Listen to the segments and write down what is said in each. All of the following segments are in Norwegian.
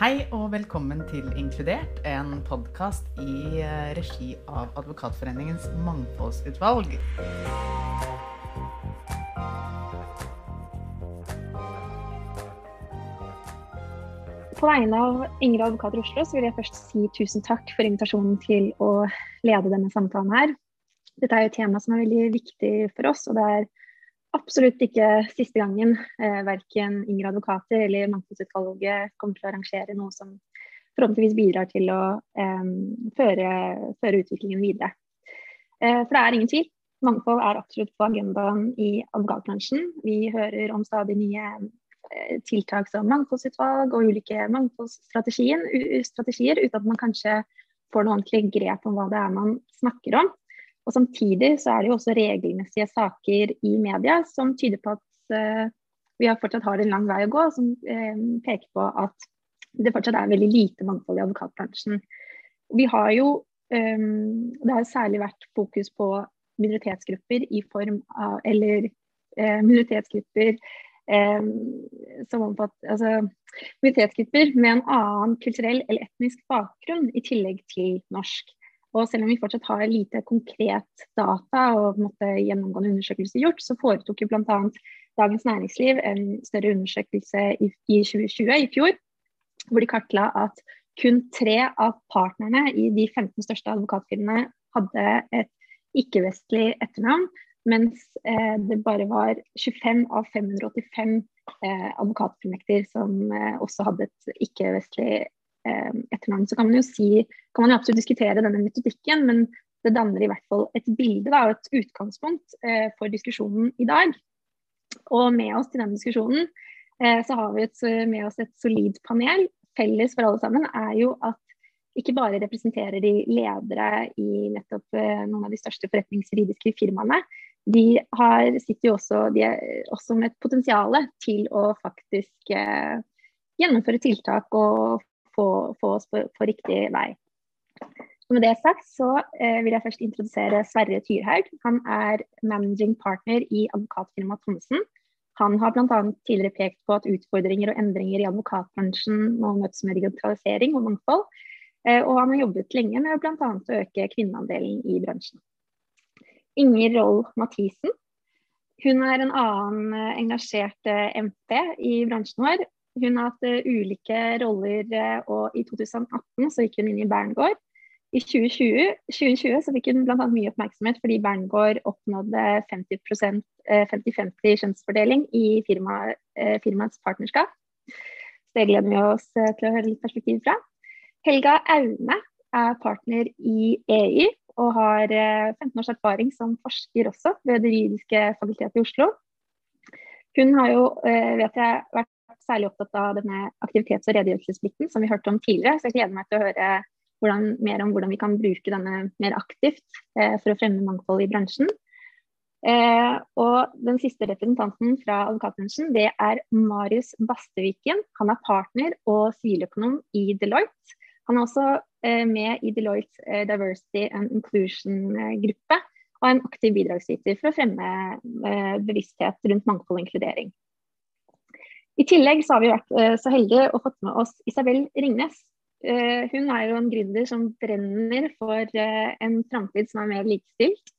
Hei og velkommen til Inkludert, en podkast i eh, regi av Advokatforeningens mangfoldsutvalg. På vegne av Ingrid Advokater Oslo så vil jeg først si tusen takk for invitasjonen til å lede denne samtalen her. Dette er jo et tema som er veldig viktig for oss, og det er absolutt ikke siste gangen eh, verken Inger advokater eller Mangfoldsutvalget kommer til å arrangere noe som forhåpentligvis bidrar til å eh, føre, føre, utviklingen videre. Eh, for det er ingen tvil. Mangfold er absolutt på agendaen i advokatbransjen. Vi hører om stadig nye eh, tiltak som mangfoldsutvalg og ulike mangfoldsstrategier, uten at man kanskje får noe ordentlig grep om hva det er man snakker om. Og Samtidig så er det jo også regelmessige saker i media som tyder på at uh, vi fortsatt har en lang vei å gå, som uh, peker på at det fortsatt er veldig lite mangfold i advokatbransjen. Vi har jo, um, Det har særlig vært fokus på minoritetsgrupper i form av Eller uh, minoritetsgrupper um, som omfatter altså, minoritetsgrupper med en annen kulturell eller etnisk bakgrunn i tillegg til norsk. Og selv om vi fortsatt har lite konkret data og måte, gjennomgående undersøkelser gjort, så foretok jo bl.a. Dagens Næringsliv en større undersøkelse i, i 2020, i fjor, hvor de kartla at kun tre av partnerne i de 15 største advokatfirmaene hadde et ikke-vestlig etternavn, mens eh, det bare var 25 av 585 eh, advokatfullmekter som eh, også hadde et ikke-vestlig etternavn. Så kan man jo si, kan man jo absolutt diskutere denne metodikken, men det danner i hvert fall et bilde og et utgangspunkt eh, for diskusjonen i dag. Og med oss til denne diskusjonen eh, så har vi et, med oss et solid panel. Felles for alle sammen er jo at ikke bare representerer de ledere i nettopp noen av de største forretningsjuridiske firmaene. De har, sitter jo også, de er også med et potensial til å faktisk eh, gjennomføre tiltak og få, få oss på, på, riktig vei. Og med det sagt så eh, vil jeg først introdusere Sverre Tyrhaug. Han er managing partner i advokatfirmaet Thommessen. Han har bl.a. tidligere pekt på at utfordringer og endringer i advokatbransjen må møtes med digitalisering og mangfold. Eh, og han har jobbet lenge med bl.a. å øke kvinneandelen i bransjen. Inger Roll Mathisen. Hun er en annen eh, engasjert eh, MP i bransjen vår, hun har hatt uh, ulike roller, uh, og i 2018 så gikk hun inn i Berngård. I 2020, 2020 så fikk hun bl.a. mye oppmerksomhet fordi Berngård oppnådde 50-50 uh, kjønnsfordeling i firma, firmaets partnerskap. Så det gleder vi oss til å høre litt perspektiv fra. Helga Aune er partner i EY og har 15 års erfaring som forsker også ved Det juridiske fakultetet i Oslo. Hun har jo, vet jeg, vært særlig opptatt av denne aktivitets- og redegjørelsesplikten som vi hørte om tidligere. Så jeg gleder meg til å høre hvordan, mer om hvordan vi kan bruke denne mer aktivt eh, for å fremme mangfold i bransjen. Eh, og den siste representanten fra advokatbransjen det er Marius Basteviken. Han er partner og siviløkonom i Deloitte. Han er også eh, med i Deloitte eh, Diversity and Inclusion-gruppe eh, og er en aktiv bidragsyter for å fremme eh, bevissthet rundt mangfold og inkludering. I tillegg så har vi vært uh, så heldige og fått med oss Isabel Ringnes. Uh, hun er jo en gründer som brenner for uh, en framtid som er mer likestilt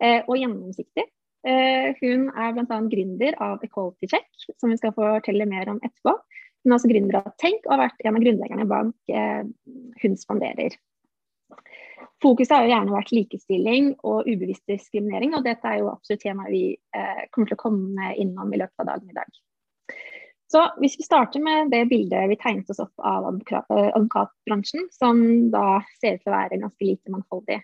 og gjennomsiktig. hun er bl.a. gründer av Equality Check, som vi skal fortelle mer om etterpå. Hun er også gründer av Tenk og har vært en av grunnleggerne bak Hun spanderer. Fokuset har jo gjerne vært likestilling og ubevisst diskriminering, og dette er jo absolutt temaet vi kommer til å komme innom i løpet av dagen i dag. Så hvis vi starter med det bildet vi tegnet oss opp av eh, advokatbransjen, som da ser ut til å være ganske lite mangfoldig.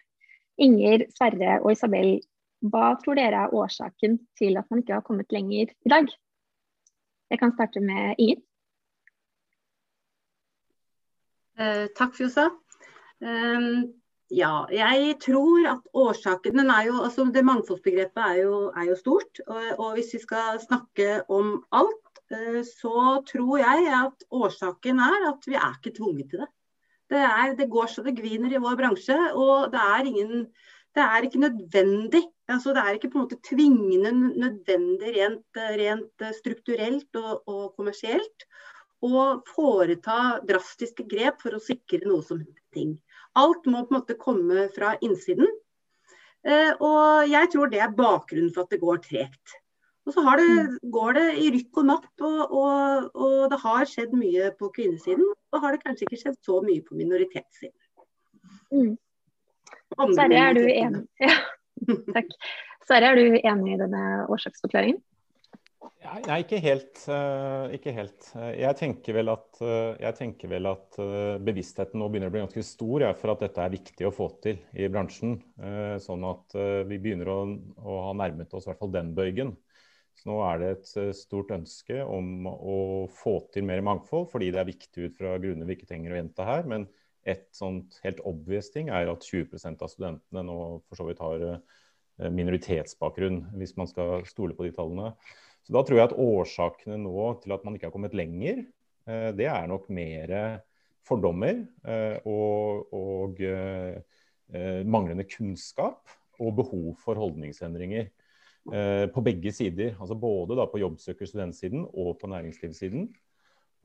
Inger, Sverre og Isabel, hva tror dere er årsaken til at man ikke har kommet lenger i dag? Jeg kan starte med Inger. Eh, takk, Fjosa. Um, ja, jeg tror at årsaken er jo, altså Det mangfoldsbegrepet er jo, er jo stort. Og, og, hvis vi skal snakke om alt, Eh, så tror jeg at årsaken er at vi er ikke tvunget til det. Det, er, det går så det griner i vår bransje, og det er, ingen, det er ikke nødvendig. Altså, det er ikke på en måte tvingende nødvendig rent, rent strukturelt og, og kommersielt å foreta drastiske grep for å sikre noe som ting. Alt må på en måte komme fra innsiden. Eh, og jeg tror det er bakgrunnen for at det går tregt. Og så det, mm. går det i rykk og napp, og, og, og, det har skjedd mye på kvinnesiden. Og har det kanskje ikke skjedd så mye på minoritetssiden. Mm. Sverre, er du enig? Ja, takk. Sverre, er du enig i denne årsaksforklaringen? Nei, ikke helt. Uh, ikke helt. Jeg tenker vel at, uh, tenker vel at uh, bevisstheten nå begynner å bli ganske stor ja, for at dette er viktig å få til i bransjen. Sånn at vi begynner å, å, ha nærmet oss i hvert fall den bøygen. Så nå er det et stort ønske om å få til mer mangfold, fordi det er viktig ut fra grunner vi ikke trenger å gjenta her. Men et sånt helt obvious ting er at 20 av studentene nå for så vidt har minoritetsbakgrunn, hvis man skal stole på de tallene. Så da tror jeg at årsakene nå til at man ikke har kommet lenger, eh, det er nok mer fordommer eh, og, og eh, manglende kunnskap og behov for holdningsendringer på begge sider. Altså både på jobbsøker- studentsiden og på næringslivssiden.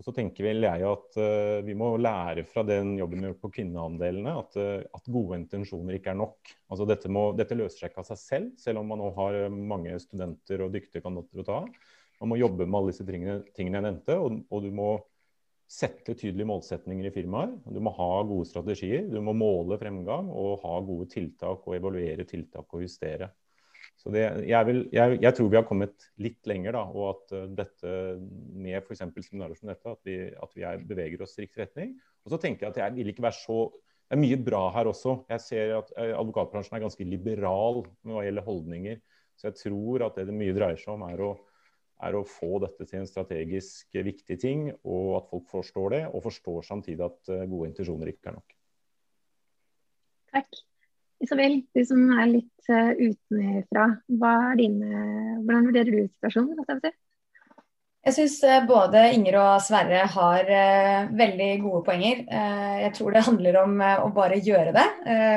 Og så tenker vel jeg at uh, vi må lære fra den jobben vi har gjort på kvinneandelene, at, uh, at, gode intensjoner ikke er nok. Altså dette, må, dette, løser seg ikke av seg selv, selv om man nå har uh, mange studenter og dyktige kandidater å ta. Man må jobbe med alle disse tingene, tingene jeg nevnte, og, og, du må sette tydelige målsetninger i firmaer. Du må ha gode strategier, du må måle fremgang og ha gode tiltak og evaluere tiltak og justere. Så det, jeg, vil, jeg, jeg, tror vi har kommet litt lenger, da, og at uh, dette med f.eks. seminarer som dette, at vi, at vi er, beveger oss i riktig retning. Og så tenker jeg at jeg vil ikke være så Det er mye bra her også. Jeg ser at uh, advokatbransjen er ganske liberal med hva gjelder holdninger. Så jeg tror at det det mye dreier seg om, er å, er å få dette til en strategisk viktig ting, og at folk forstår det, og forstår samtidig at uh, gode intensjoner ikke er nok. Takk. Isabel, du som er litt uh, utenfra, hvordan vurderer du situasjonen? Jeg, syns eh, både Inger og Sverre har uh, veldig gode poenger. Uh, jeg tror det handler om uh, å bare gjøre det,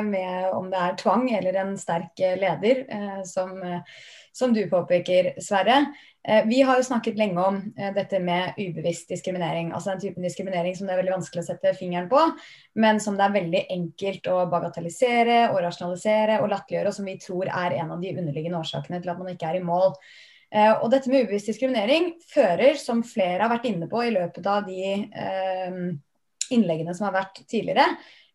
med om det er tvang eller en sterk leder, som, som, du påpeker, Sverre. Vi har jo snakket lenge om dette med ubevisst diskriminering. Altså den typen diskriminering som det er veldig vanskelig å sette fingeren på, men som det er veldig enkelt å bagatellisere og rasjonalisere og latterliggjøre, og som vi tror er en av de underliggende årsakene til at man ikke er i mål. Eh, og dette med ubevisst diskriminering fører, som flere har vært inne på i løpet av de eh, innleggene som har vært tidligere,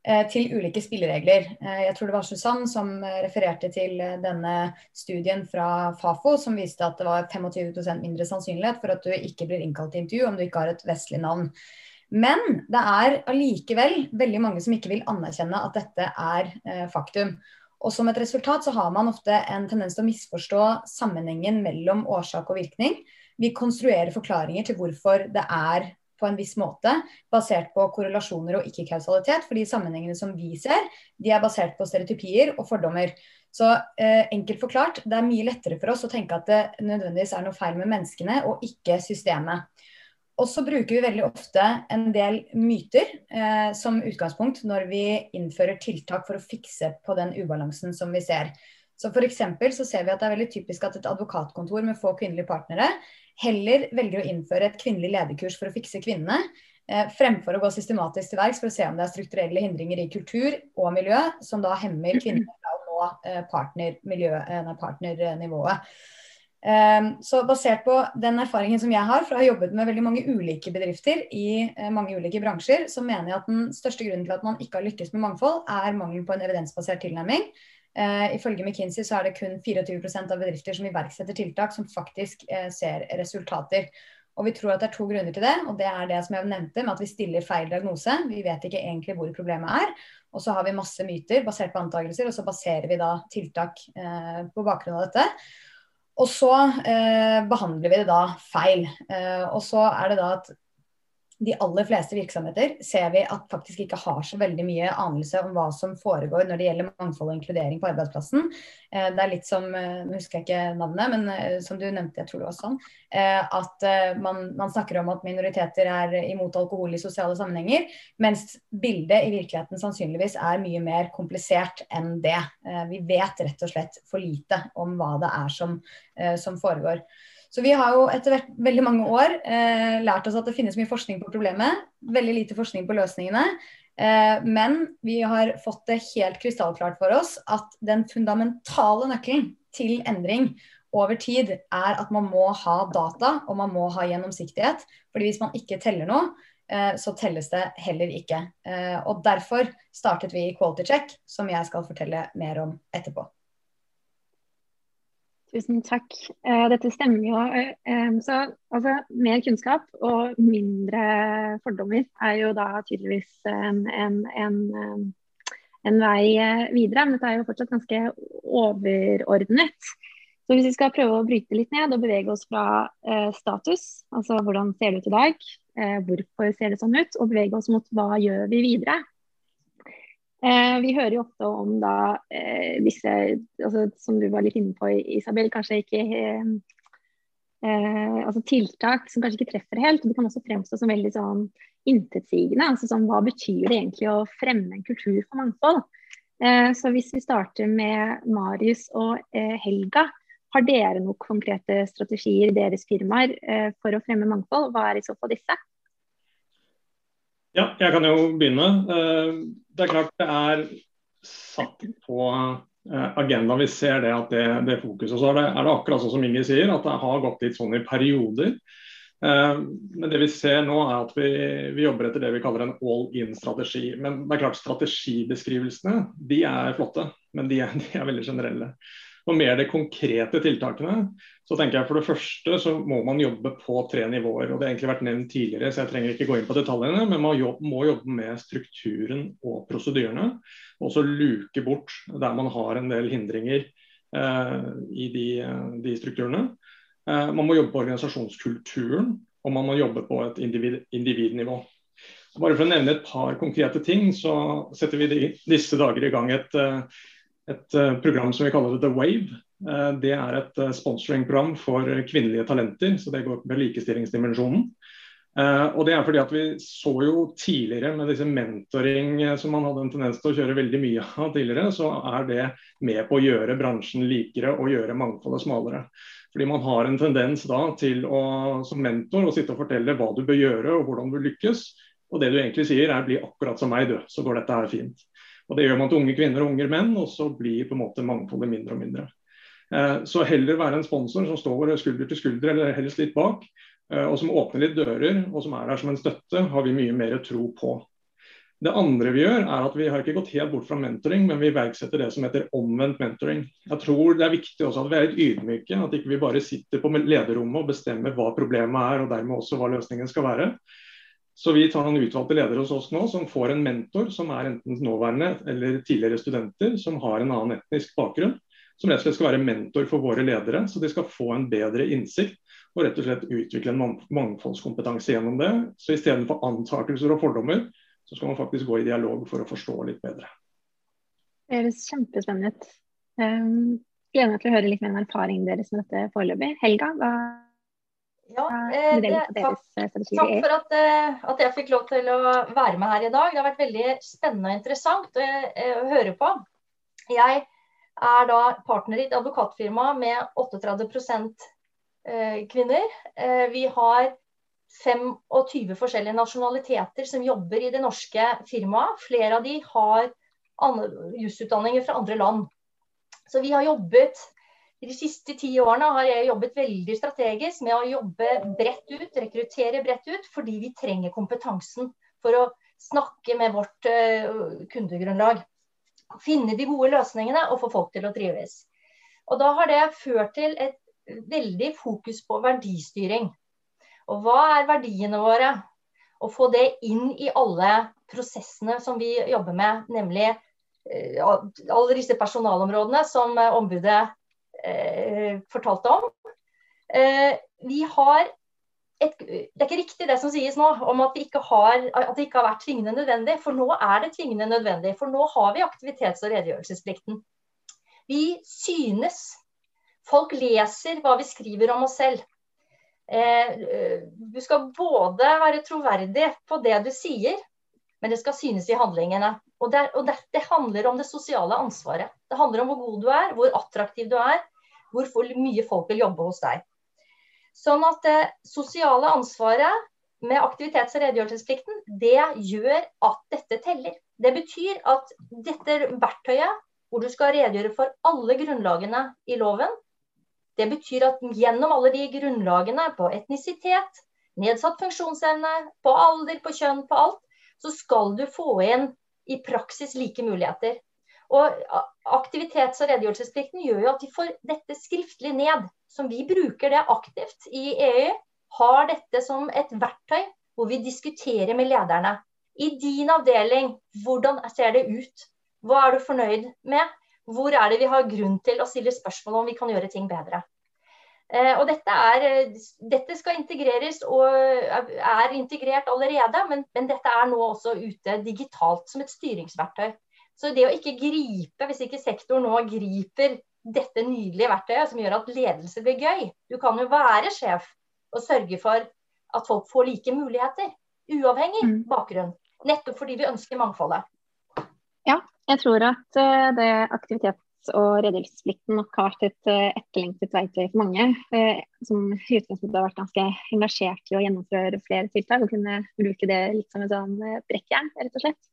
eh, til ulike spilleregler. Jeg tror det var Susann som refererte til denne studien fra Fafo som viste at det var 25% mindre sannsynlighet for at du ikke blir innkalt til intervju om du ikke har et vestlig navn. Men det er allikevel veldig mange som ikke vil anerkjenne at dette er faktum. Og som et resultat så har man ofte en tendens til å misforstå sammenhengen mellom årsak og virkning. Vi konstruerer forklaringer til hvorfor det er på en viss måte, basert på korrelasjoner og ikke kausalitet. For de sammenhengene som vi ser, de er basert på stereotypier og fordommer. Så eh, enkelt forklart, det er mye lettere for oss å tenke at det nødvendigvis er noe feil med menneskene og ikke systemet. Og så bruker vi veldig ofte en del myter eh, som utgangspunkt når vi innfører tiltak for å fikse på den ubalansen som vi ser. Så for så ser vi at det er veldig typisk at et advokatkontor med få kvinnelige partnere heller velger å innføre et kvinnelig lederkurs for å fikse kvinnene, eh, fremfor å gå systematisk til verks for å se om det er strukturelle hindringer i kultur og miljø som da hemmer kvinner fra å nå eh, partner, partnernivået. Ehm, så basert på den erfaringen som jeg har fra å ha jobbet med veldig mange ulike bedrifter i eh, mange ulike bransjer, så mener jeg at den største grunnen til at man ikke har lykkes med mangfold, er mangel på en evidensbasert tilnærming. Uh, ifølge McKinsey så er det kun 24% av bedrifter som iverksetter tiltak som faktisk uh, ser resultater. Og Vi tror at det er to grunner til det. og Det er det som jeg nevnte med at vi stiller feil diagnose. Vi vet ikke egentlig hvor problemet er. Og så har vi masse myter basert på antakelser, og så baserer vi da tiltak uh, på bakgrunn av dette. Og så eh, behandler vi det da feil. Eh, og så er det da at de aller fleste virksomheter ser vi at faktisk ikke har så veldig mye anelse om hva som foregår når det gjelder mangfold og inkludering på arbeidsplassen. Eh, det er litt som eh, nå husker jeg ikke navnet, men eh, som du nevnte, jeg tror det var sånn, at man, man snakker om at minoriteter er imot alkohol i sosiale sammenhenger, mens bildet i virkeligheten sannsynligvis er mye mer komplisert enn det. Vi vet rett og slett for lite om hva det er som, som foregår. Så vi har jo etter veldig mange år eh, lært oss at det finnes mye forskning på problemet, veldig lite forskning på løsningene. Eh, men vi har fått det helt krystallklart for oss at den fundamentale nøkkelen til endring over tid er at man må ha data og man må ha gjennomsiktighet. fordi hvis man ikke teller noe, eh, så telles det heller ikke. Eh, og derfor startet vi Quality Check, som jeg skal fortelle mer om etterpå. Tusen takk. Eh, dette stemmer jo. Eh, så altså, mer kunnskap og mindre fordommer er jo da tydeligvis en, en, en, en vei videre. Men dette er jo fortsatt ganske overordnet. Så hvis vi skal prøve å bryte litt ned og bevege oss fra eh, status, altså hvordan ser det ut i dag, eh, hvorfor ser det sånn ut, og bevege oss mot hva gjør vi videre, Eh, vi hører jo ofte om da eh, disse, altså, som du var litt inne på Isabel, kanskje ikke eh, eh, altså tiltak som kanskje ikke treffer helt. Det kan også fremstå som veldig sånn intetsigende. altså sånn, Hva betyr det egentlig å fremme en kultur for mangfold? Eh, så hvis vi starter med Marius og eh, Helga, har dere noen konkrete strategier i deres firmaer for å fremme mangfold? Hva er i så fall disse? Ja, jeg kan jo begynne. Eh, det er klart det er satt på eh, agendaen. Vi ser det at det, det fokuset. Så er det, er det akkurat sånn som Inger sier, at det har gått litt sånn i perioder. Eh, men det vi ser nå er at vi, vi jobber etter det vi kaller en all in-strategi. Men det er klart strategibeskrivelsene de er flotte, men de er, de er veldig generelle. Og mer de konkrete tiltakene, så tenker jeg for det første så må man jobbe på tre nivåer. og Det har egentlig vært nevnt tidligere, så jeg trenger ikke gå inn på detaljene. Men man må jobbe med strukturen og prosedyrene. Og så luke bort der man har en del hindringer eh, i de, de strukturene. Eh, man må jobbe på organisasjonskulturen, og man må jobbe på et individ, individnivå. Bare for å nevne et par konkrete ting, så setter vi de, disse dager i gang et uh, et eh, program som vi kaller The Wave. Eh, det er et eh, sponsoringprogram for kvinnelige talenter, så det går med likestillingsdimensjonen. Og det er fordi at Vi så jo tidligere med disse mentoring som man hadde en tendens til å kjøre veldig mye av tidligere, så er det med på å gjøre bransjen likere og gjøre mangfoldet smalere. Fordi Man har en tendens da til å som mentor å sitte og fortelle hva du bør gjøre og hvordan du lykkes. Og det du egentlig sier er bli akkurat som meg, du, så går dette her fint. Og Det gjør man til unge kvinner og unge menn, og så blir på en måte mangfoldet mindre og mindre. Eh, så heller være en sponsor som står skulder til skulder, eller helst litt bak, eh, og som åpner litt dører, og som er der som en støtte, har vi mye mer tro på. Det andre vi gjør, er at vi har ikke gått helt bort fra mentoring, men vi iverksetter det som heter omvendt mentoring. Jeg tror det er viktig også at vi er litt ydmyke, at ikke vi bare sitter på lederrommet og bestemmer hva problemet er, og dermed også hva løsningen skal være. Så vi tar noen utvalgte ledere hos oss nå som får en mentor som er enten nåværende eller tidligere studenter som har en annen etnisk bakgrunn. Som rett og slett skal være mentor for våre ledere, så de skal få en bedre innsikt og rett og slett utvikle en mangfoldskompetanse gjennom det. Så istedenfor antakelser og fordommer, så skal man faktisk gå i dialog for å forstå litt bedre. Det høres kjempespennende ut. Um, gleder meg til å høre litt mer om erfaringen deres med dette foreløpig. Helga, hva ja, eh, det, takk, eh, takk, for at, eh, at, jeg fikk lov til å være med her i dag. Det har vært veldig spennende og interessant å, å høre på. Jeg er da partner i et advokatfirma med 38% kvinner. Vi har 25 forskjellige nasjonaliteter som jobber i det norske firmaet. Flere av de har jusutdanninger fra andre land. Så vi har jobbet i de siste ti årene har jeg jobbet veldig strategisk med å jobbe bredt ut, rekruttere bredt ut, fordi vi trenger kompetansen for å snakke med vårt uh, kundegrunnlag. Finne de gode løsningene og få folk til å trives. Og Da har det ført til et veldig fokus på verdistyring. Og hva er verdiene våre? Å få det inn i alle prosessene som vi jobber med, nemlig uh, alle disse personalområdene som uh, ombudet eh, fortalte om. Eh, vi har et, det er ikke riktig det som sies nå om at, har, at, det ikke har vært tvingende nødvendig. For nå er det tvingende nødvendig. For nå har vi aktivitets- og redegjørelsesplikten. Vi synes. Folk leser hva vi skriver om oss selv. Eh, du skal både være troverdig på det du sier, men det skal synes i handlingene. Og, det, og det, det handler om det sosiale ansvaret. Det handler om hvor god du er, hvor attraktiv du er, hvor mye folk vil jobbe hos deg. Sånn at det sosiale ansvaret med aktivitets- og redegjørelsesplikten, det gjør at dette teller. Det betyr at dette verktøyet, hvor du skal redegjøre for alle grunnlagene i loven, det betyr at gjennom alle de grunnlagene på etnisitet, nedsatt funksjonsevne, på alder, på kjønn, på alt, så skal du få inn i praksis like muligheter. Og Aktivitets- og redegjørelsesplikten gjør jo at de får dette skriftlig ned. Som vi bruker det aktivt i EU. Har dette som et verktøy hvor vi diskuterer med lederne. I din avdeling, hvordan ser det ut? Hva er du fornøyd med? Hvor er det vi har grunn til å stille spørsmål om vi kan gjøre ting bedre? Eh, og dette, er, eh, dette, skal integreres og er integrert allerede, men, men, dette er nå også ute digitalt som et styringsverktøy. Så det å ikke gripe, hvis ikke sektoren nå griper dette nydelige verktøyet som gjør at ledelse blir gøy Du kan jo være sjef og sørge for at folk får like muligheter, uavhengig mm. bakgrunn. Nettopp fordi vi ønsker mangfoldet. Ja, jeg tror at eh, det aktivitets- og redningsplikten nok har vært et eh, etterlengtet verktøy for mange, eh, som i utgangspunktet har vært ganske engasjert i å gjennomføre flere tiltak og kunne bruke det litt som et sånn brekkjern, rett og slett.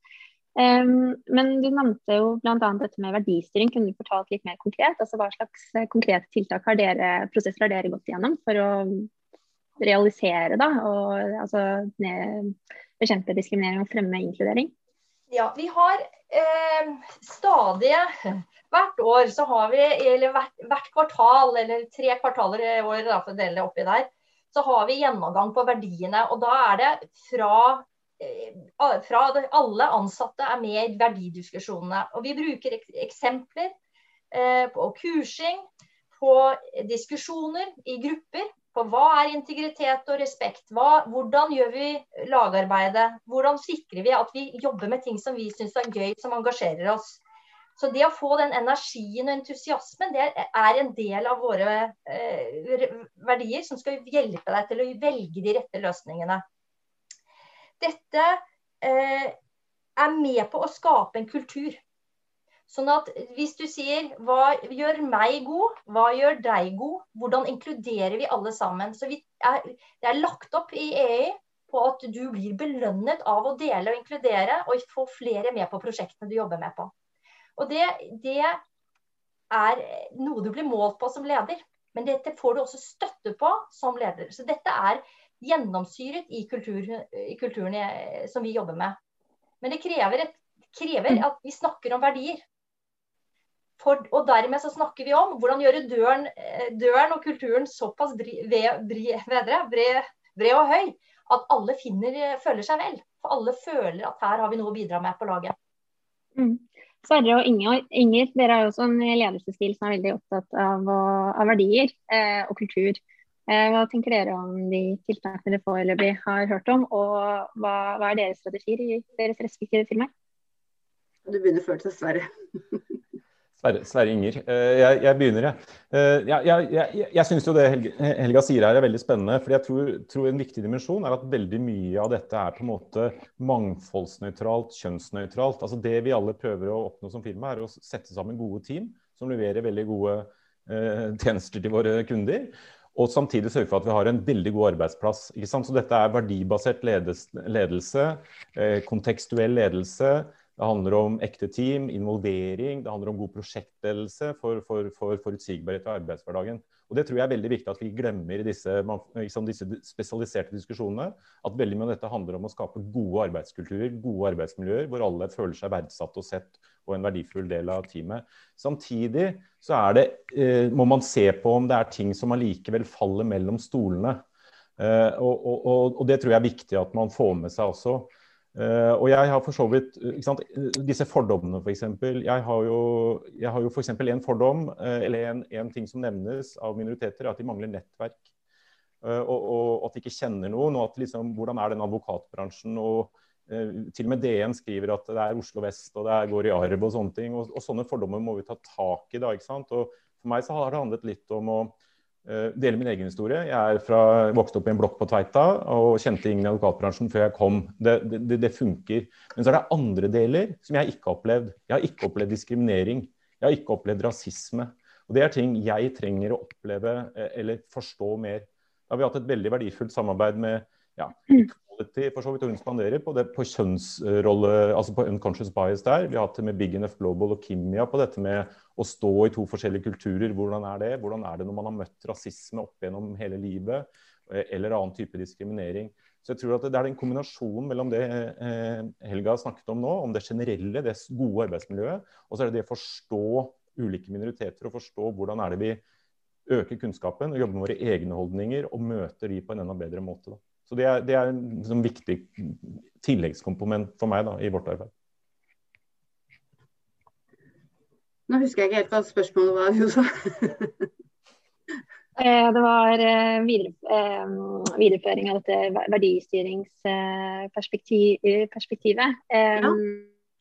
Men du nevnte jo bl.a. dette med verdistyring. Kunne du fortalt litt mer konkret? Altså Hva slags konkrete tiltak har dere, prosesser har dere gått igjennom for å realisere da, og altså, bekjempe diskriminering og fremme inkludering? Ja, vi har eh, stadige Hvert år så har vi, eller hvert, hvert, kvartal, eller tre kvartaler i år, for å dele oppi der, så har vi gjennomgang på verdiene. Og da er det fra, eh, fra alle ansatte er med i verdidiskusjonene. Og vi bruker eksempler eh, på kursing, på diskusjoner i grupper på hva er integritet og respekt. Hva, hvordan gjør vi lagarbeidet? Hvordan sikrer vi at vi jobber med ting som vi syns er gøy, som engasjerer oss? Så det å få den energien og entusiasmen, det er en del av våre eh, verdier som skal hjelpe deg til å velge de rette løsningene. Dette eh, er med på å skape en kultur. Sånn at hvis du sier hva gjør meg god, hva gjør deg god, hvordan inkluderer vi alle sammen. Så er, det er lagt opp i EU på at du blir belønnet av å dele og inkludere, og få flere med på prosjektene du jobber med på. Og det, det er noe du blir målt på som leder. Men dette får du også støtte på som leder. Så dette er gjennomsyret i, kultur, i kulturen som vi jobber med. Men det krever, et, krever at vi snakker om verdier. For, og dermed så snakker vi om hvordan gjøre døren, eh, døren og kulturen såpass bred, og høy at alle finner, eh, føler seg vel. For alle føler at her har vi noe å bidra med på laget. Mm. Sverre og Inger, Inger, dere har jo også en ledelsesstil som er veldig opptatt av, av verdier eh, og kultur. Eh, hva tenker dere om de tiltakene dere foreløpig har hørt om, og hva, hva, er deres strategier i deres respektive firmaer? Du begynner før til Sverre. Sverre, Inger. Eh, jeg, jeg begynner, jeg. Eh, jeg, jeg, jeg, syns jo det Helga, Helga, sier her er veldig spennende. for jeg tror, tror, en viktig dimensjon er at veldig mye av dette er på en måte mangfoldsnøytralt, kjønnsnøytralt. Altså Det vi alle prøver å oppnå som firma, er å sette sammen gode team som leverer veldig gode eh, tjenester til våre kunder. Og samtidig sørge for at vi har en veldig god arbeidsplass. Så dette er verdibasert ledelse, ledelse eh, kontekstuell ledelse det handler om ekte team, involvering, det handler om god prosjektledelse for, for, for forutsigbarhet i arbeidshverdagen. Og Det tror jeg er veldig viktig at vi glemmer i disse, liksom disse, spesialiserte diskusjonene. At veldig mye av dette handler om å skape gode arbeidskulturer, gode arbeidsmiljøer, hvor alle føler seg verdsatt og sett og en verdifull del av teamet. Samtidig så det, eh, må man se på om det er ting som allikevel faller mellom stolene. Eh, og, og, og, og, det tror jeg er viktig at man får med seg også. Uh, og jeg har for så vidt sant, Disse fordommene, f.eks. For jeg har jo, jeg har jo f.eks. En fordom, uh, eller en, en, ting som nevnes av minoriteter, er at de mangler nettverk. Uh, og, og, at de ikke kjenner noen. og at liksom, Hvordan er den advokatbransjen? og Til og med DN skriver at det er Oslo vest og det er, går i arv og sånne ting. Og, og sånne fordommer må vi ta tak i. da, ikke sant? Og For meg så har det handlet litt om å dele min egen historie. Jeg fra, vokste opp i en blokk på Tveita og kjente ingen i advokatbransjen før jeg kom. Det, det, det, funker. Men så er det andre deler som jeg ikke har opplevd. Jeg har ikke opplevd diskriminering. Jeg har ikke opplevd rasisme. Og Det er ting jeg trenger å oppleve uh, eller forstå mer. Da har vi hatt et veldig verdifullt samarbeid med ja, Equality for så vidt, hun spanderer på, det, på kjønnsrolle, altså på unconscious bias der. Vi har hatt det med Big Enough Global og Kimia på dette med å stå i to forskjellige kulturer. Hvordan er det? Hvordan er det når man har møtt rasisme opp gjennom hele livet, eh, eller annen type diskriminering? Så jeg tror at Det er den kombinasjonen mellom det eh, Helga har snakket om nå, om det generelle, det gode arbeidsmiljøet, og så er det det å forstå ulike minoriteter og forstå hvordan er det vi øker kunnskapen og jobber med våre egne holdninger og møter de på en enda bedre måte. Da. Så Det er, det er en liksom, viktig tilleggskomponent for meg da, i vårt arbeid. Nå husker jeg ikke helt hva spørsmålet var, Josa. Eh, det var eh, videre, videreføring av dette verdistyringsperspektivet. Ja.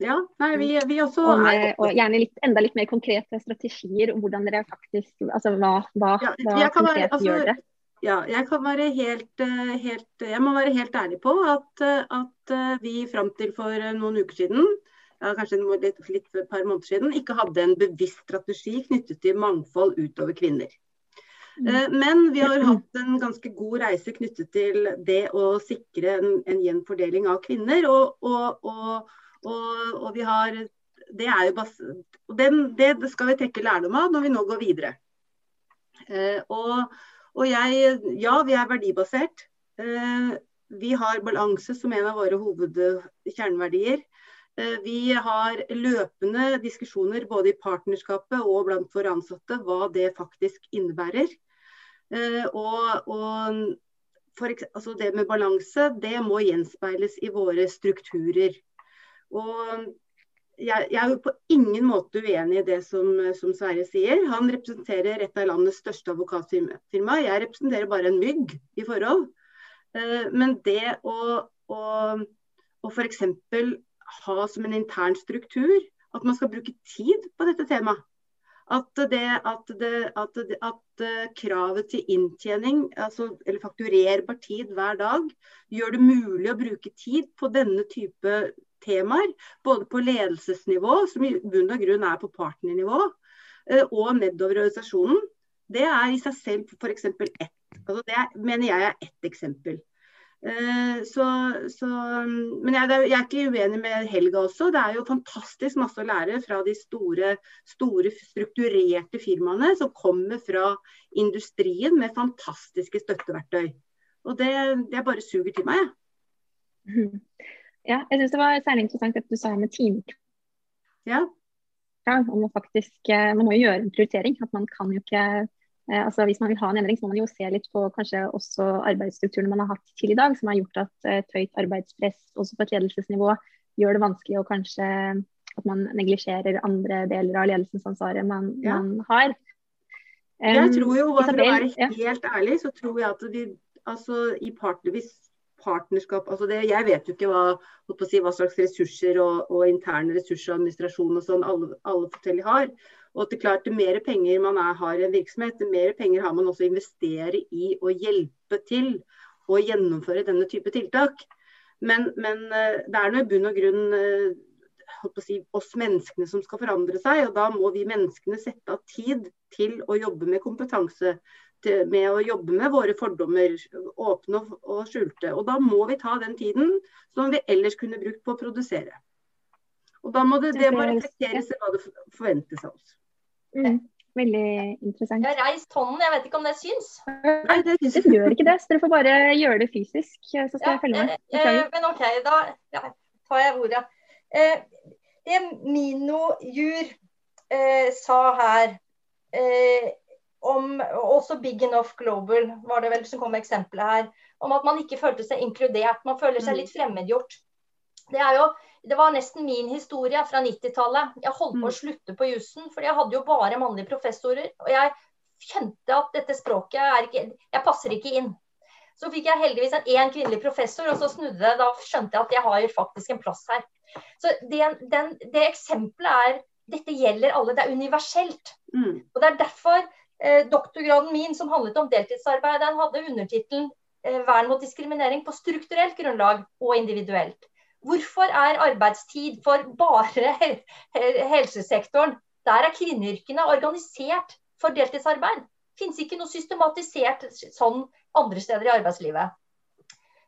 ja. Nei, vi, vi også og, med, og gjerne litt, enda litt mer konkrete strategier om hvordan dere faktisk Altså hva, hva, ja, hva konkret være, altså, gjør dere? Ja, jeg, kan være helt, eh, helt, jeg må være helt ærlig på at, eh, at eh, vi fram til for noen uker siden, ja, kanskje litt, litt for et par måneder siden, ikke hadde en bevisst strategi knyttet til mangfold utover kvinner. Mm. Men vi har hatt en ganske god reise knyttet til det å sikre en, en jevn fordeling av kvinner. Og, og, og, og, vi har Det er jo bas, den, det skal vi trekke lærdom av når vi nå går videre. Og og jeg, ja, vi er verdibasert. Eh, vi har balanse som en av våre hovedkjerneverdier. Eh, vi har løpende diskusjoner både i partnerskapet og blant våre ansatte hva det faktisk innebærer. Eh, og, og for, altså det med balanse det må gjenspeiles i våre strukturer. Og jeg, jeg, er jo på ingen måte uenig i det som, som, Sverre sier. Han representerer et av landets største advokatfirma. Jeg representerer bare en mygg i forhold. Uh, men det å, å, å f.eks. ha som en intern struktur at man skal bruke tid på dette temaet. At, det, at, det, at, det, at uh, kravet til inntjening, altså, eller fakturerbar tid hver dag, gjør det mulig å bruke tid på denne type temaer. Både på ledelsesnivå, som i bunn og grunn er på partnernivå, eh, og nedover i organisasjonen. Det er i seg selv f.eks. ett. Altså det er, mener jeg er ett eksempel. Uh, så, så, men jeg, jeg, er ikke uenig med Helga også. Det er jo fantastisk masse å lære fra de store, store strukturerte firmaene som kommer fra industrien med fantastiske støtteverktøy. Og det, det bare suger til meg. Mm. Ja, jeg syns det var særlig interessant at du sa med team. Ja. ja man, faktisk, eh, man må jo gjøre en prioritering. at man kan jo ikke eh, altså Hvis man vil ha en endring, så må man jo se litt på kanskje også arbeidsstrukturen man har hatt til i dag, som har gjort at et høyt arbeidspress også på et ledelsesnivå gjør det vanskelig å kanskje at man neglisjerer andre deler av ledelsesansvaret man, ja. man har. Um, jeg tror jo, For å være helt ja. ærlig, så tror jeg at vi altså, i partner, hvis partnerskap altså det, Jeg vet jo ikke hva, si, hva slags ressurser og, og, interne ressurser administrasjon og sånn alle, alle forskjellige har. Og at det klart, det mer penger man er, har i en virksomhet, det mer penger har man også å investere i å hjelpe til å gjennomføre denne type tiltak. Men, men eh, det er nå i bunn og grunn eh, si, oss menneskene som skal forandre seg. Og da må vi menneskene sette av tid til å jobbe med kompetanse med å jobbe med våre fordommer, åpne og skjulte. Og da må vi ta den tiden som vi ellers kunne brukt på å produsere. Og da må det, det må reflekteres i hva det forventes av oss. Mm. Veldig interessant. Jeg har reist hånden, jeg vet ikke om det syns? Nei, det, syns. det gjør ikke det, så dere får bare gjøre det fysisk. Så skal ja, jeg følge med. Eh, eh men OK, da ja, tar jeg ordet. Eh, det Mino Jur eh, sa her eh, om også Big Enough Global var det vel som kom med eksempelet her. Om at man ikke følte seg inkludert. Man føler seg mm. litt fremmedgjort. Det, jo, det var nesten min historie fra 90-tallet. Jeg holdt på å mm. slutte på jussen, for jeg hadde jo bare mannlige professorer. Og jeg kjente at dette språket ikke Jeg passer ikke inn. Så fikk jeg heldigvis en én kvinnelig professor, og så snudde det. Da skjønte jeg at jeg har faktisk en plass her. Så det, den, det eksempelet er Dette gjelder alle. Det er universelt. Mm. Og det er derfor Eh, doktorgraden min som handlet om deltidsarbeid, den hadde undertittelen eh, 'Vern mot diskriminering på strukturelt grunnlag og individuelt'. Hvorfor er arbeidstid for bare helsesektoren? Der er kvinneyrkene organisert for deltidsarbeid. Fins ikke noe systematisert sånn andre steder i arbeidslivet.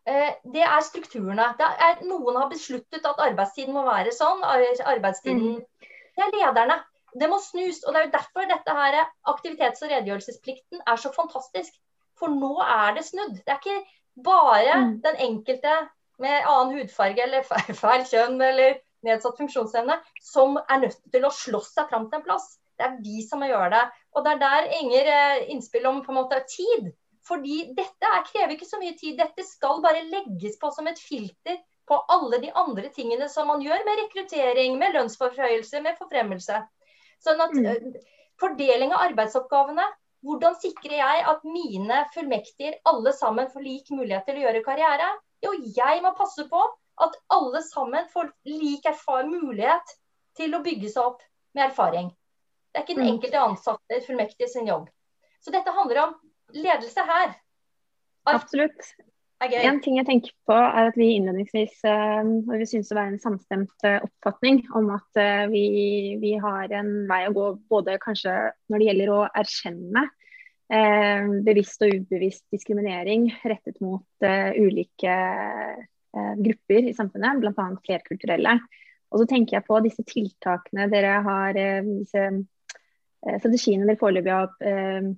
Eh, det er strukturene. Det er, noen har besluttet at arbeidstiden må være sånn. arbeidstiden, mm. Det er lederne. Det må snus. og Det er jo derfor dette her aktivitets- og redegjørelsesplikten er så fantastisk. For nå er det snudd. Det er ikke bare mm. den enkelte med annen hudfarge eller feil kjønn eller nedsatt funksjonsevne som er nødt til å slåss seg fram til en plass. Det er vi som må gjøre det. Og det er der Enger eh, innspill om på en måte tid. Fordi dette er, krever ikke så mye tid. Dette skal bare legges på som et filter på alle de andre tingene som man gjør med rekruttering, med lønnsforhøyelse, med forfremmelse. Sånn at mm. Eh, fordeling av arbeidsoppgavene hvordan sikrer jeg at mine fullmektiger alle sammen får lik mulighet til å gjøre karriere? Jo, jeg må passe på at alle sammen får lik mulighet til å bygge seg opp med erfaring. Det er ikke den mm. enkelte ansatte fullmektige sin jobb. Så dette handler om ledelse her. Absolutt. En ting jeg tenker på er at vi innledningsvis og vi synes å være en samstemt uh, oppfatning om at uh, vi, vi, har en vei å gå både kanskje når det gjelder å erkjenne bevisst og ubevisst diskriminering rettet mot ulike grupper i samfunnet, bl.a. flerkulturelle. Og så tenker jeg på disse tiltakene dere har, disse strategiene dere foreløpig har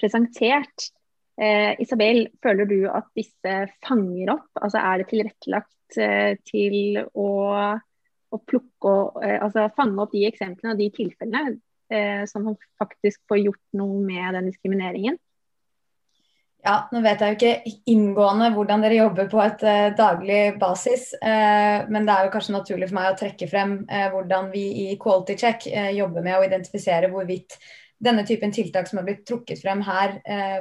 presentert. Eh, Isabel, føler du at disse fanger opp? Altså Er det tilrettelagt eh, til å, å plukke eh, altså fange opp de eksemplene og de tilfellene eh, som faktisk får gjort noe med den diskrimineringen? Ja, Nå vet jeg jo ikke inngående hvordan dere jobber på et uh, daglig basis, uh, men det er jo kanskje naturlig for meg å trekke frem uh, hvordan vi i Quality Check jobber med å identifisere hvorvidt denne typen tiltak som har blitt trukket frem her,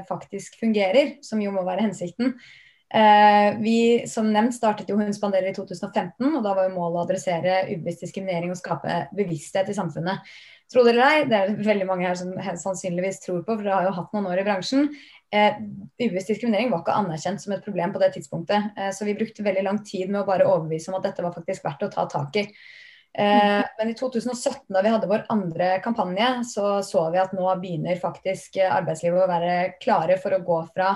faktisk fungerer, som jo må være hensikten. Vi som nevnt startet jo Hun spanderer i 2015, og da var jo målet å adressere ubevisst diskriminering og skape bevissthet i samfunnet. Tro det eller det er det veldig mange her som sannsynligvis tror på, for dere har jo hatt noen år i bransjen. Eh, ubevisst diskriminering var ikke anerkjent som et problem på det tidspunktet. Eh, så vi brukte veldig lang tid med å bare overbevise om at dette var faktisk verdt å ta tak i. Eh, men i 2017, da vi hadde vår andre kampanje, så så vi at nå begynner faktisk arbeidslivet å være klare for å gå fra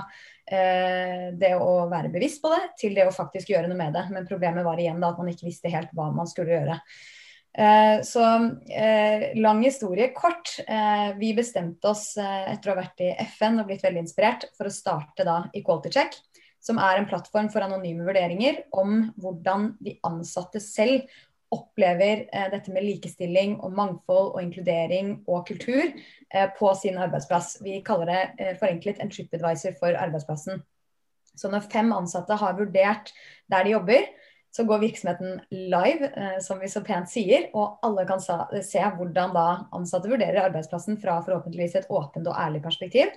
eh, det å være bevisst på det, til det å faktisk gjøre noe med det. Men problemet var igjen da at man ikke visste helt hva man skulle gjøre. Eh, så eh, lang historie kort. Eh, vi bestemte oss etter å ha vært i FN og blitt veldig inspirert for å starte da Equality Check som er en plattform for anonyme vurderinger om hvordan de ansatte selv opplever dette med likestilling og mangfold og inkludering og kultur på sin arbeidsplass. Vi kaller det forenklet en tripadvisor for arbeidsplassen. Så når fem ansatte har vurdert der de jobber, så går virksomheten live, eh, som vi så pent sier, og alle kan se hvordan da ansatte vurderer arbeidsplassen fra forhåpentligvis et åpent og ærlig perspektiv.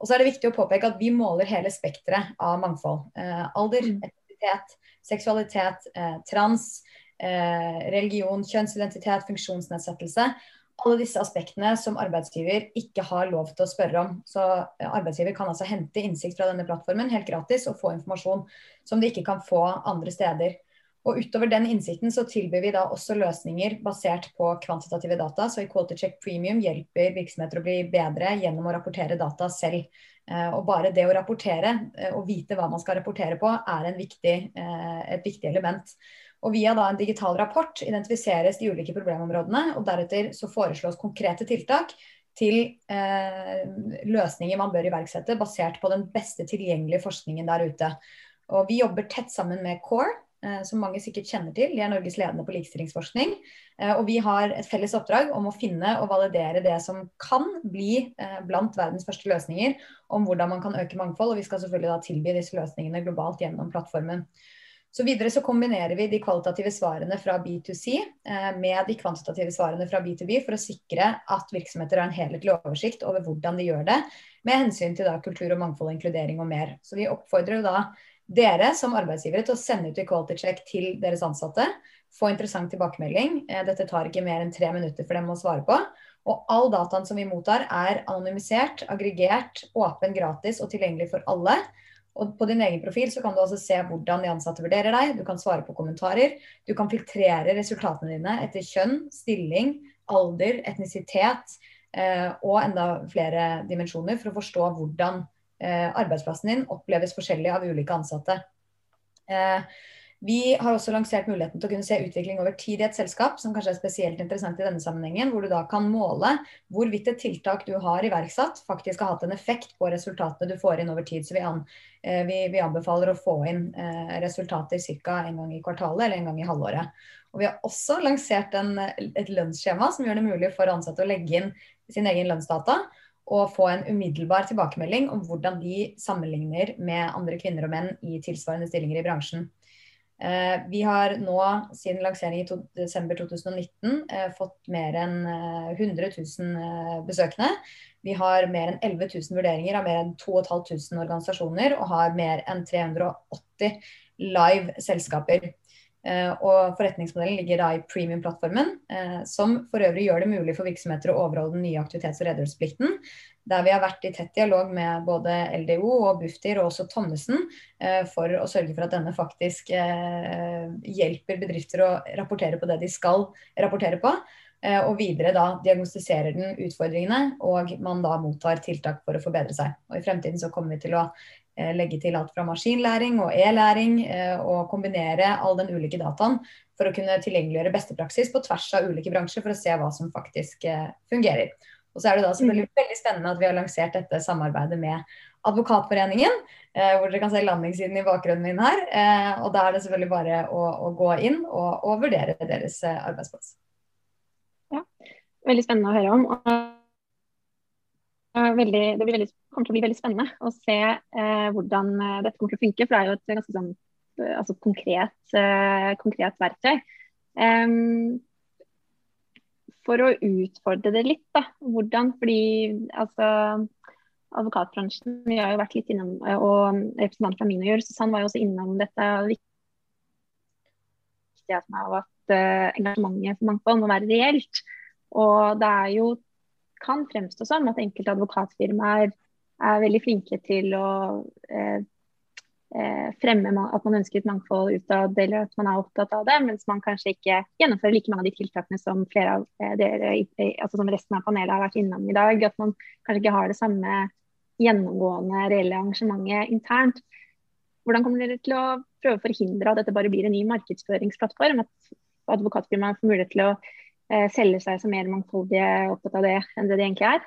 Og så er det viktig å påpeke at vi måler hele spekteret av mangfold. Eh, alder, mm. etnisitet, seksualitet, eh, trans, religion, kjønnsidentitet, funksjonsnedsettelse. Alle disse aspektene som arbeidsgiver ikke har lov til å spørre om. Så arbeidsgiver kan altså hente innsikt fra denne plattformen helt gratis og få informasjon som de ikke kan få andre steder. Og Utover den innsikten så tilbyr vi da også løsninger basert på kvantitative data. Så i Quality Check Premium hjelper virksomheter å bli bedre gjennom å rapportere data selv. Eh, og bare det å rapportere og vite hva man skal rapportere på, er viktig, et viktig element. Og via da en digital rapport identifiseres de ulike problemområdene, og deretter så foreslås konkrete tiltak til eh, løsninger man bør iverksette basert på den beste tilgjengelige forskningen der ute. Og vi jobber tett sammen med CORE, eh, som mange sikkert kjenner til. De er Norges ledende på likestillingsforskning. Eh, og vi har et felles oppdrag om å finne og validere det som kan bli eh, blant verdens første løsninger om hvordan man kan øke mangfold. Og vi skal selvfølgelig da tilby disse løsningene globalt gjennom plattformen. Så videre så kombinerer vi de kvalitative svarene fra B2C eh, med de kvantitative svarene fra B2B for å sikre at virksomheter har en helhetlig oversikt over hvordan de gjør det, med hensyn til da, kultur og mangfold inkludering og mer. Så vi oppfordrer da dere som arbeidsgivere til å sende ut equality check til deres ansatte. Få interessant tilbakemelding. Eh, dette tar ikke mer enn tre minutter for dem å svare på. Og all dataen som vi mottar er anonymisert, aggregert, åpen, gratis og tilgjengelig for alle. Og på din egen profil så kan du også se hvordan de ansatte vurderer deg. Du kan svare på kommentarer. Du kan filtrere resultatene dine etter kjønn, stilling, alder, etnisitet, og enda flere dimensjoner for å forstå hvordan arbeidsplassen din oppleves forskjellig av ulike ansatte. Vi har også lansert muligheten til å kunne se utvikling over tid i et selskap, som kanskje er spesielt interessant i denne sammenhengen, hvor du da kan måle hvorvidt et tiltak du har iverksatt, faktisk har hatt en effekt på resultatene du får inn over tid. Så vi, eh, anbefaler å få inn eh, resultater ca. en gang i kvartalet eller en gang i halvåret. Og vi har også lansert en, et lønnsskjema som gjør det mulig for ansatte å legge inn sin egen lønnsdata og få en umiddelbar tilbakemelding om hvordan de sammenligner med andre kvinner og menn i tilsvarende stillinger i bransjen. Eh, vi har nå siden lansering i desember 2019 eh, fått mer enn 100 eh, 000 besøkende. Vi har mer enn 11 000 vurderinger av mer enn 2500 organisasjoner og har mer enn 380 live selskaper. Og forretningsmodellen ligger da i premium-plattformen, som for øvrig gjør det mulig for virksomheter å overholde den nye aktivitets- og redegjørelsesplikten, der vi har vært i tett dialog med både LDO og Bufdir og også Thommessen eh, for å sørge for at denne faktisk eh, hjelper bedrifter å rapportere på det de skal rapportere på. Eh, og videre da diagnostiserer den utfordringene, og man da mottar tiltak for å forbedre seg. Og I fremtiden så kommer vi til å legge til alt fra maskinlæring og e-læring, og kombinere all den ulike dataen for å kunne tilgjengeliggjøre beste praksis på tvers av ulike bransjer for å se hva som faktisk fungerer. Og så er det da selvfølgelig mm. veldig spennende at vi har lansert dette samarbeidet med Advokatforeningen, eh, hvor dere kan se landingssiden i bakgrunnen min her. Eh, og da er det selvfølgelig bare å, å gå inn og, og, vurdere deres eh, arbeidsplass. Ja, veldig spennende å høre om. Veldig, det veldig, kommer til å bli veldig spennende å se eh, hvordan eh, dette kommer til å funke. For det er jo et ganske sånn, eh, altså konkret, konkret verktøy. Um, for å utfordre det litt. da, Hvordan, fordi altså, advokatbransjen Vi har jo vært litt innom, og representanten fra Minojur Susann, var jo også innom dette viktigheten av at engasjementet for mangfold må være reelt. Og det er jo kan fremstå som at enkelte advokatfirmaer er veldig flinke til å uh, eh, fremme at man ønsker et mangfold utad, eller at man er opptatt av det, mens man kanskje ikke gjennomfører like mange av de tiltakene som flere av eh, dere, altså som resten av panelet har vært innom i dag. At man kanskje ikke har det samme gjennomgående reelle engasjementet internt. Hvordan kommer dere til å prøve å forhindre at dette bare blir en ny markedsføringsplattform? At advokatfirmaet får mulighet til å eh, selge seg som mer mangfoldige opptatt av det enn det de egentlig er?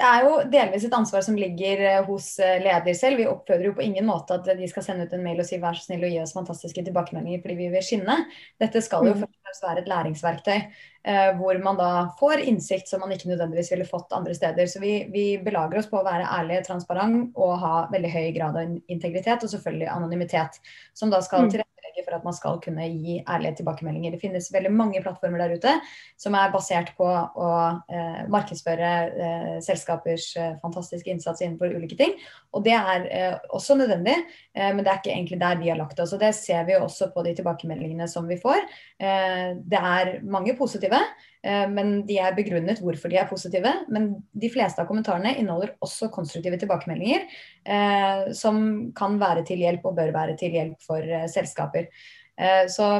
Det er jo delvis et ansvar som ligger eh, hos eh, leder selv. Vi oppfordrer jo på ingen måte at de skal sende ut en mail og si vær så snill og gi oss fantastiske tilbakemeldinger fordi vi vil skinne. Dette skal jo mm. først og fremst være et læringsverktøy eh, hvor man da får innsikt som man ikke nødvendigvis ville fått andre steder. Så vi, vi belager oss på å være ærlige, transparent og ha veldig høy grad av integritet og selvfølgelig anonymitet, som da skal til tilrettelegge tilrettelegge for at man skal kunne gi ærlige tilbakemeldinger. Det finnes veldig mange plattformer der ute som er basert på å eh, markedsføre eh, selskapers eh, fantastiske innsats innenfor ulike ting. Og det er eh, også nødvendig, eh, men det er ikke egentlig der vi har lagt oss. Og det ser vi også på de tilbakemeldingene som vi får. Eh, det er mange positive. Men de er begrunnet hvorfor de er positive. Men de fleste av kommentarene inneholder også konstruktive tilbakemeldinger eh, som kan være til hjelp og bør være til hjelp for eh, selskaper. Eh, så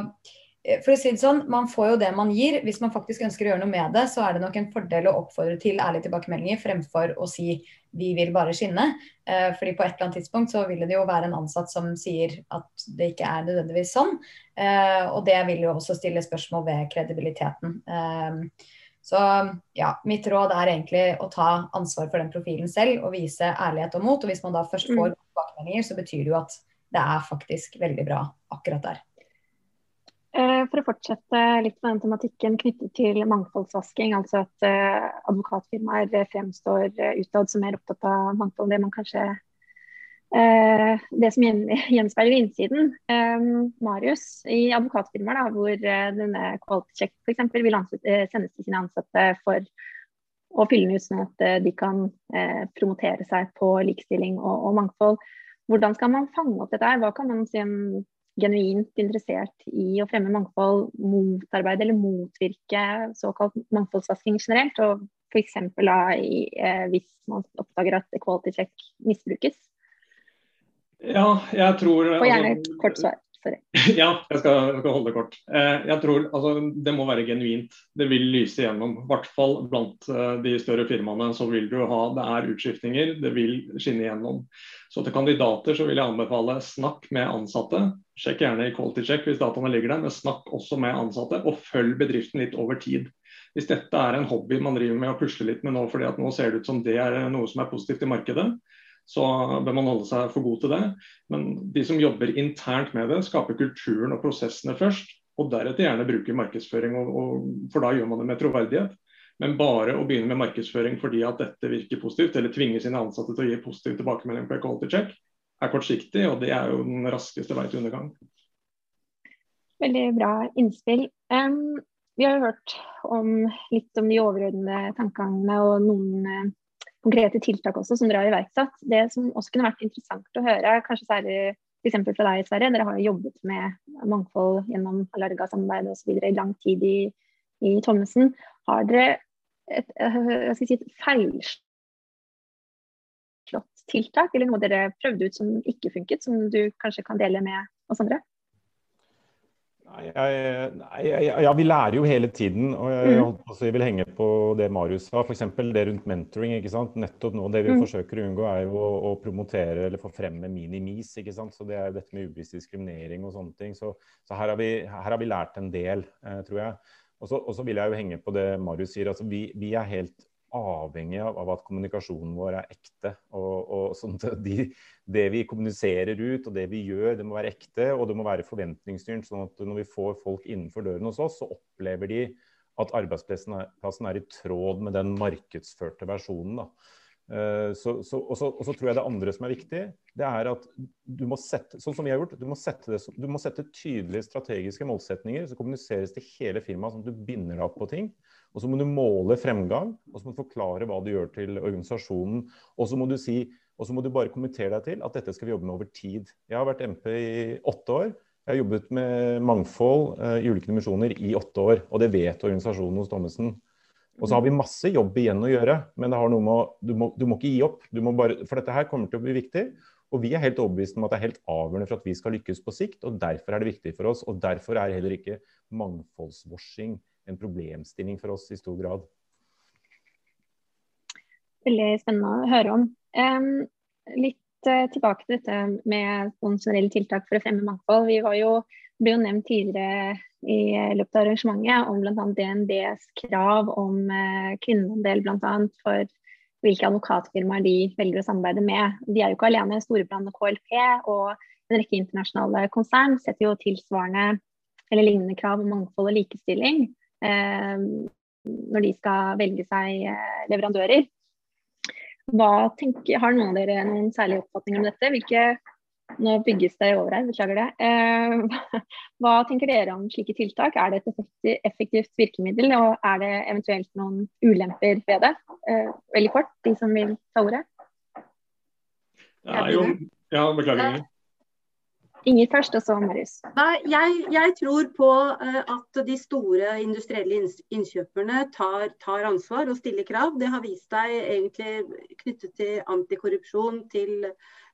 for å si det sånn, Man får jo det man gir. Hvis man faktisk ønsker å gjøre noe med det, så er det nok en fordel å oppfordre til ærlige tilbakemeldinger fremfor å si vi vil bare skinne. Eh, fordi på et eller annet tidspunkt så vil det jo være en ansatt som sier at det ikke er nødvendigvis sånn. Eh, og det vil jo også stille spørsmål ved kredibiliteten. Eh, så ja, mitt råd er egentlig å ta ansvar for den profilen selv og vise ærlighet og mot. Og hvis man da først får bakmeldinger tilbakemeldinger, så betyr det jo at det er faktisk veldig bra akkurat der. Eh, for å fortsette litt med den tematikken knyttet til mangfoldsvasking, altså at uh, advokatfirmaer fremstår uh, utad som mer opptatt av mangfold enn det man kanskje Det som gjenspeiler innsiden. Um, Marius, i advokatfirmaer da, hvor denne quality check f.eks. vil sendes til sine ansatte for å fylle den ut sånn at de kan promotere seg på likestilling og, og, mangfold. Hvordan skal man fange opp dette? her? Hva kan man si en genuint interessert i å fremme mangfold, motarbeide eller motvirke såkalt mangfoldsvasking generelt. Og f.eks. Eh, hvis man oppdager at equality check misbrukes. Ja, jeg tror Og gjerne et kort svar. Sorry. Ja, jeg skal, jeg skal, holde det kort. Eh, jeg tror altså, Det må være genuint. Det vil lyse igjennom. I hvert fall blant eh, de større firmaene så vil du ha Det er utskiftninger, det vil skinne igjennom. Så til kandidater så vil jeg anbefale snakk med ansatte. Sjekk gjerne i quality check hvis dataene ligger der, men snakk også med ansatte. Og følg bedriften litt over tid. Hvis dette er en hobby man driver med å pusle litt med nå fordi at nå ser det ut som det er noe som er positivt i markedet, så bør man holde seg for god til det. Men de som jobber internt med det, skaper kulturen og prosessene først. Og deretter gjerne bruker markedsføring, og, og, for da gjør man det med troverdighet. Men bare å begynne med markedsføring fordi at dette virker positivt, eller tvinge sine ansatte til å gi positiv tilbakemelding på quality check, er kortsiktig, og det er jo den raskeste vei til undergang. Veldig bra innspill. Um, vi har jo hørt om litt om de overordnede tankegangene og noen konkrete tiltak også som dere har iverksatt. Det som også kunne vært interessant å høre, kanskje særlig f.eks. fra deg, Sverre. Dere har jo jobbet med mangfold gjennom Alarga-samarbeidet osv. i lang tid i, i Thommessen. Har dere et, eh, si, et feilslått tiltak, eller noe dere prøvde ut som ikke funket, som du kanskje kan dele med oss andre? Jeg, ja, vi lærer jo hele tiden. og Jeg, mm. jeg vil henge på det Marius sa, f.eks. det rundt mentoring. ikke sant? Nettopp nå, Det vi mm. forsøker å unngå, er jo å, å, promotere eller få fremme minimis. ikke sant? Så Det er jo dette med ubevisst diskriminering og sånne ting. Så, så her, har vi, her, har vi, lært en del, eh, tror jeg. Og så vil jeg jo henge på det Marius sier. altså Vi, vi er helt avhengig av, av, at kommunikasjonen vår er ekte. Og, og sånn de, det vi kommuniserer ut og det vi gjør, det må være ekte og det må være forventningsstyrt. sånn at når vi får folk innenfor døren hos oss, så opplever de at arbeidsplassen er, i tråd med den markedsførte versjonen. Uh, så, så, og, så, og, så, tror jeg det andre som er viktig, det er at du må sette sånn som vi har gjort, du må sette, det, du må sette tydelige strategiske målsetninger som kommuniseres til hele firmaet, sånn at du binder deg opp på ting. Og så må du måle fremgang, og så må du forklare hva du gjør til organisasjonen. Og så må du si, og så må du bare kommentere deg til at dette skal vi jobbe med over tid. Jeg har vært MP i åtte år. Jeg har jobbet med mangfold uh, i ulike dimensjoner i åtte år, og det vet organisasjonen hos Thommessen. Og så har vi masse jobb igjen å gjøre, men det har noe med du, må, du må ikke gi opp. Bare, for dette her kommer til å bli viktig. Og vi er helt overbevist om at det er helt avgjørende for at vi skal lykkes på sikt. Og derfor er det viktig for oss. Og derfor er heller ikke mangfoldswashing en problemstilling for oss i stor grad. Veldig spennende å høre om. Um, litt uh, tilbake til dette med generelle tiltak for å fremme mangfold. Vi var jo, ble jo nevnt tidligere i løpet av arrangementet om bl.a. DNBs krav om uh, kvinneandel bl.a. for hvilke advokatfirmaer de velger å samarbeide med. De er jo ikke alene. Storebrand og KLP og en rekke internasjonale konsern setter jo tilsvarende eller lignende krav om mangfold og likestilling. Eh, når de skal velge seg eh, leverandører. Tenker, har noen av dere noen særlige oppfatninger om dette? Hvilke, nå bygges det over her, beklager det. Eh, hva tenker dere om slike tiltak? Er det et effektivt virkemiddel, og er det eventuelt noen ulemper ved det? veldig kort, de som vil ta ordet. Ja, jo, ja, beklager. Inger først, og så Marius. Jeg, jeg, tror på uh, at de store industrielle innkjøperne tar, tar, ansvar og stiller krav. Det har vist seg egentlig knyttet til antikorrupsjon, til,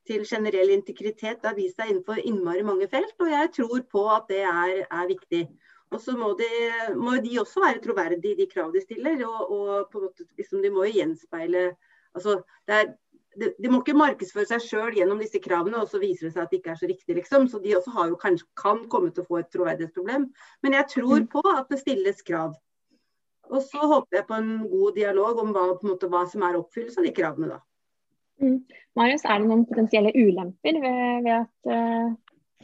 til, generell integritet. Det har vist seg innenfor innmari mange felt, og jeg tror på at det er, er viktig. Og så må, må, de også være troverdige i de krav de stiller. og, og liksom, De må jo gjenspeile altså, det er de, de, må ikke markedsføre seg sjøl gjennom disse kravene, og så viser det seg at det ikke er så riktig, liksom. Så de også har jo kanskje kan komme til å få et troverdighetsproblem. Men jeg tror mm. på at det stilles krav. Og så håper jeg på en god dialog om hva, måte, hva som er oppfyllelse av de kravene, da. Mm. Marius, er det noen potensielle ulemper ved, ved at uh,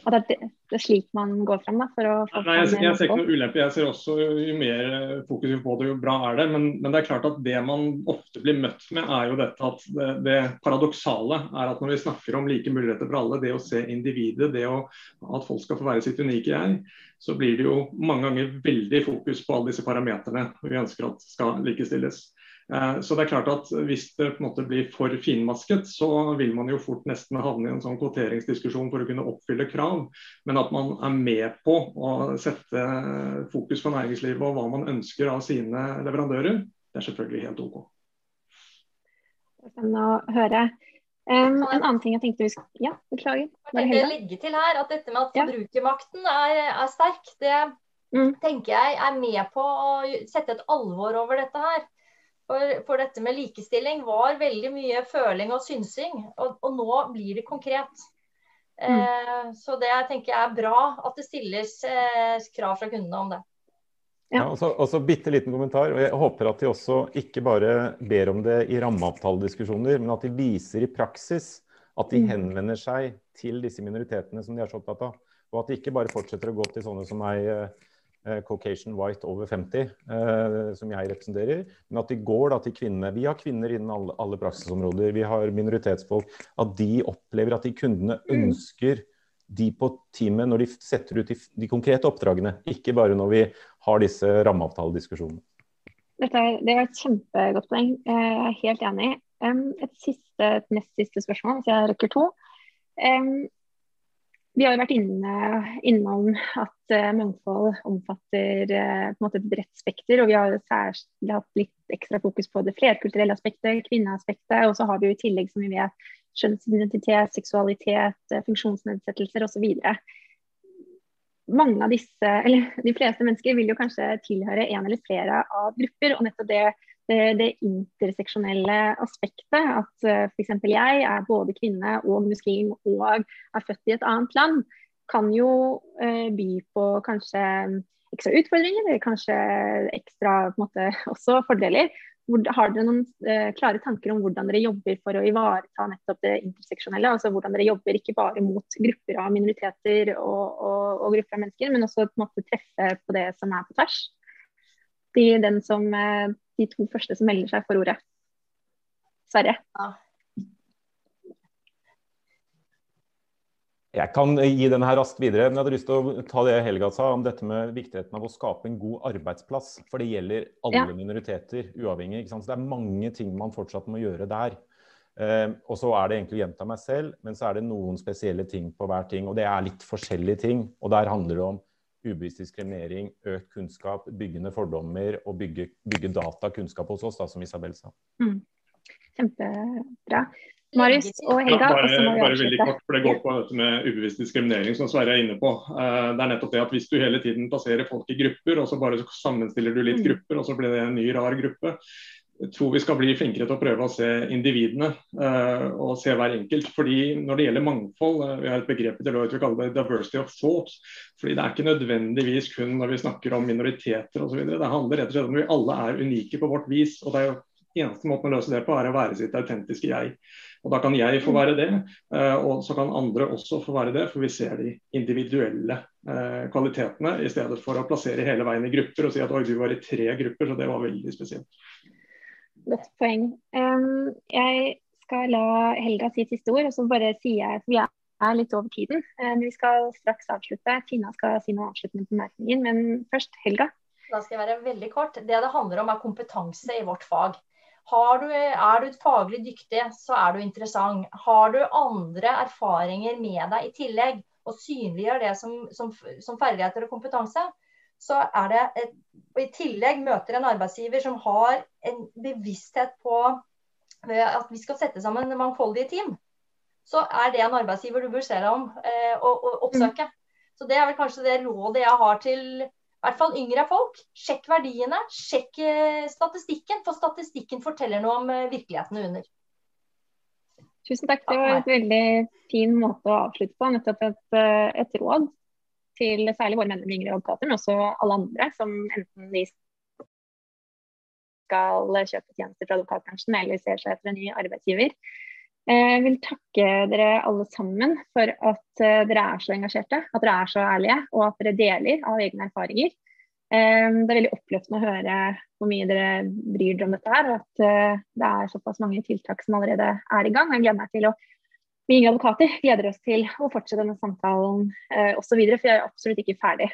at det, det, er slik man går frem da, for å få Nei, jeg, jeg, ser ikke noe ulempe. Jeg ser også jo mer fokus på det, jo bra er det. Men, men, det er klart at det man ofte blir møtt med, er jo dette at det, det paradoksale er at når vi snakker om like muligheter for alle, det å se individet, det å, at folk skal få være sitt unike jeg, så blir det jo mange ganger veldig fokus på alle disse parameterne vi ønsker at skal likestilles. Eh, så det er klart at Hvis det på en måte blir for finmasket, så vil man jo fort nesten havne i en sånn kvoteringsdiskusjon for å kunne oppfylle krav. Men at man er med på å sette fokus på næringslivet og hva man ønsker av sine leverandører, det er selvfølgelig helt OK. Spennende å høre. Um, en annen ting jeg tenkte vi skulle Ja, beklager. Jeg tenkte legge til her at dette med at forbrukermakten er, er sterk, det mm. tenker jeg er med på å sette et alvor over dette her. For, for, dette med likestilling var veldig mye føling og synsing, og, og nå blir det konkret. Mm. Eh, så det jeg tenker er bra at det stilles eh, krav fra kundene om det. Ja, og så, og så bitte liten kommentar. og Jeg håper at de også ikke bare ber om det i rammeavtalediskusjoner, men at de viser i praksis at de mm. henvender seg til disse minoritetene som de er så opptatt av. Og at de ikke bare fortsetter å gå til sånne som meg, eh, Caucasian White over 50, eh, som jeg representerer, men at de går da til kvinnene. Vi har kvinner innen alle, alle praksisområder, vi har minoritetsfolk. At de opplever at de kundene mm. ønsker de på teamet når de setter ut de, de, konkrete oppdragene, ikke bare når vi har disse rammeavtalediskusjonene. Dette er, det var et kjempegodt poeng. Jeg er helt enig. Et, siste, et nest siste spørsmål, hvis jeg rekker to. Vi har jo vært inne, innom at uh, mangfold omfatter uh, på en måte et bredt spekter. Og vi har særlig hatt litt ekstra fokus på det flerkulturelle aspektet, kvinneaspektet. Og så har vi jo i tillegg, som vi vet, kjønnsidentitet, seksualitet, uh, funksjonsnedsettelser osv. Mange av disse, eller De fleste mennesker vil jo kanskje tilhøre en eller flere av grupper. og nettopp det, det, interseksjonelle aspektet, at uh, f.eks. jeg er både kvinne og muslim og er født i et annet land, kan jo uh, by på kanskje ekstra utfordringer, eller kanskje ekstra måte, også fordeler. Har dere noen eh, klare tanker om hvordan dere jobber for å ivareta nettopp det interseksjonelle? Altså hvordan dere jobber ikke bare mot grupper av minoriteter og, og, og grupper av mennesker, men også på en måte treffe på det som er på tvers? De, den som, eh, de to første som melder seg for ordet. Sverre? Ja. Jeg kan gi den her raskt videre, men jeg hadde lyst til å ta det Helga sa om dette med viktigheten av å skape en god arbeidsplass. For det gjelder alle ja. minoriteter, uavhengig. Så det er mange ting man fortsatt må gjøre der. Eh, og så er det egentlig å gjenta meg selv, men så er det noen spesielle ting på hver ting. Og det er litt forskjellige ting. Og der handler det om ubevisst diskriminering, økt kunnskap, byggende fordommer og bygge, bygge datakunnskap hos oss, da, som Isabel sa. Mm. Kjempebra. Marius og Helga. Ja, bare, bare veldig kort, for Det går på dette med ubevisst diskriminering, som Sverre er inne på. Uh, det er nettopp det at Hvis du hele tiden plasserer folk i grupper, og så bare sammenstiller du litt mm. grupper, og så blir det en ny, rar gruppe. Jeg tror vi skal bli flinkere til å prøve å se individene uh, og se hver enkelt. fordi Når det gjelder mangfold, uh, vi har et begrep i Deloitte vi kaller det 'diversity of thought'. fordi Det er ikke nødvendigvis kun når vi snakker om minoriteter osv. Det handler rett og slett om vi alle er unike på vårt vis. og det er jo eneste måten å løse det på er å være sitt autentiske jeg. Og Da kan jeg få være det, eh, og så kan andre også få være det. For vi ser de individuelle eh, kvalitetene i stedet for å plassere hele veien i grupper og si at oi, du var i tre grupper, så det var veldig spesielt. Godt poeng. Um, jeg skal la Helga si siste ord, og så bare sier jeg at vi er litt over tiden. Um, vi skal straks avslutte. Tina skal si noe avsluttende på bemerkningen, men først Helga. Da skal jeg være veldig kort. Det det handler om er kompetanse i vårt fag. Du, er du faglig dyktig, så er du interessant. Har du andre erfaringer med deg i tillegg, og synliggjør det som, som, som ferdigheter og kompetanse, så er det et, og i tillegg møter en arbeidsgiver som har en bevissthet på at vi skal sette sammen mangfoldige team, så er det en arbeidsgiver du bør se deg om eh, og, og oppsøke. Så Det er vel kanskje det rådet jeg har til i hvert fall yngre folk. Sjekk verdiene, sjekk eh, statistikken, for statistikken forteller noe om eh, virkeligheten under. Tusen takk. Det var et veldig fin måte å avslutte på. Nettopp et, eh, et råd til særlig våre medlemmer yngre advokater, men også alle andre som enten de skal kjøpe tjenester fra advokatbransjen eller ser seg etter en ny arbeidsgiver. Jeg vil takke dere alle sammen for at eh, dere er så engasjerte, at dere er så ærlige og at dere deler av egne erfaringer. Eh, det er veldig oppløftende å høre hvor mye dere bryr dere om dette her, og at eh, det er såpass mange tiltak som allerede er i gang. Jeg gleder meg til å vi yngre advokater gleder oss til å fortsette denne samtalen osv., for jeg er absolutt ikke ferdig